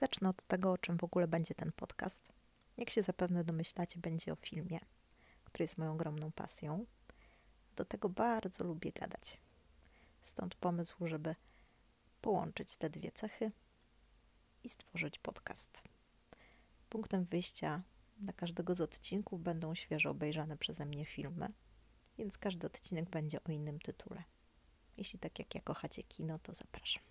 Zacznę od tego, o czym w ogóle będzie ten podcast. Jak się zapewne domyślacie, będzie o filmie, który jest moją ogromną pasją. Do tego bardzo lubię gadać. Stąd pomysł, żeby połączyć te dwie cechy i stworzyć podcast. Punktem wyjścia dla każdego z odcinków będą świeżo obejrzane przeze mnie filmy, więc każdy odcinek będzie o innym tytule. Jeśli tak jak ja kochacie kino, to zapraszam.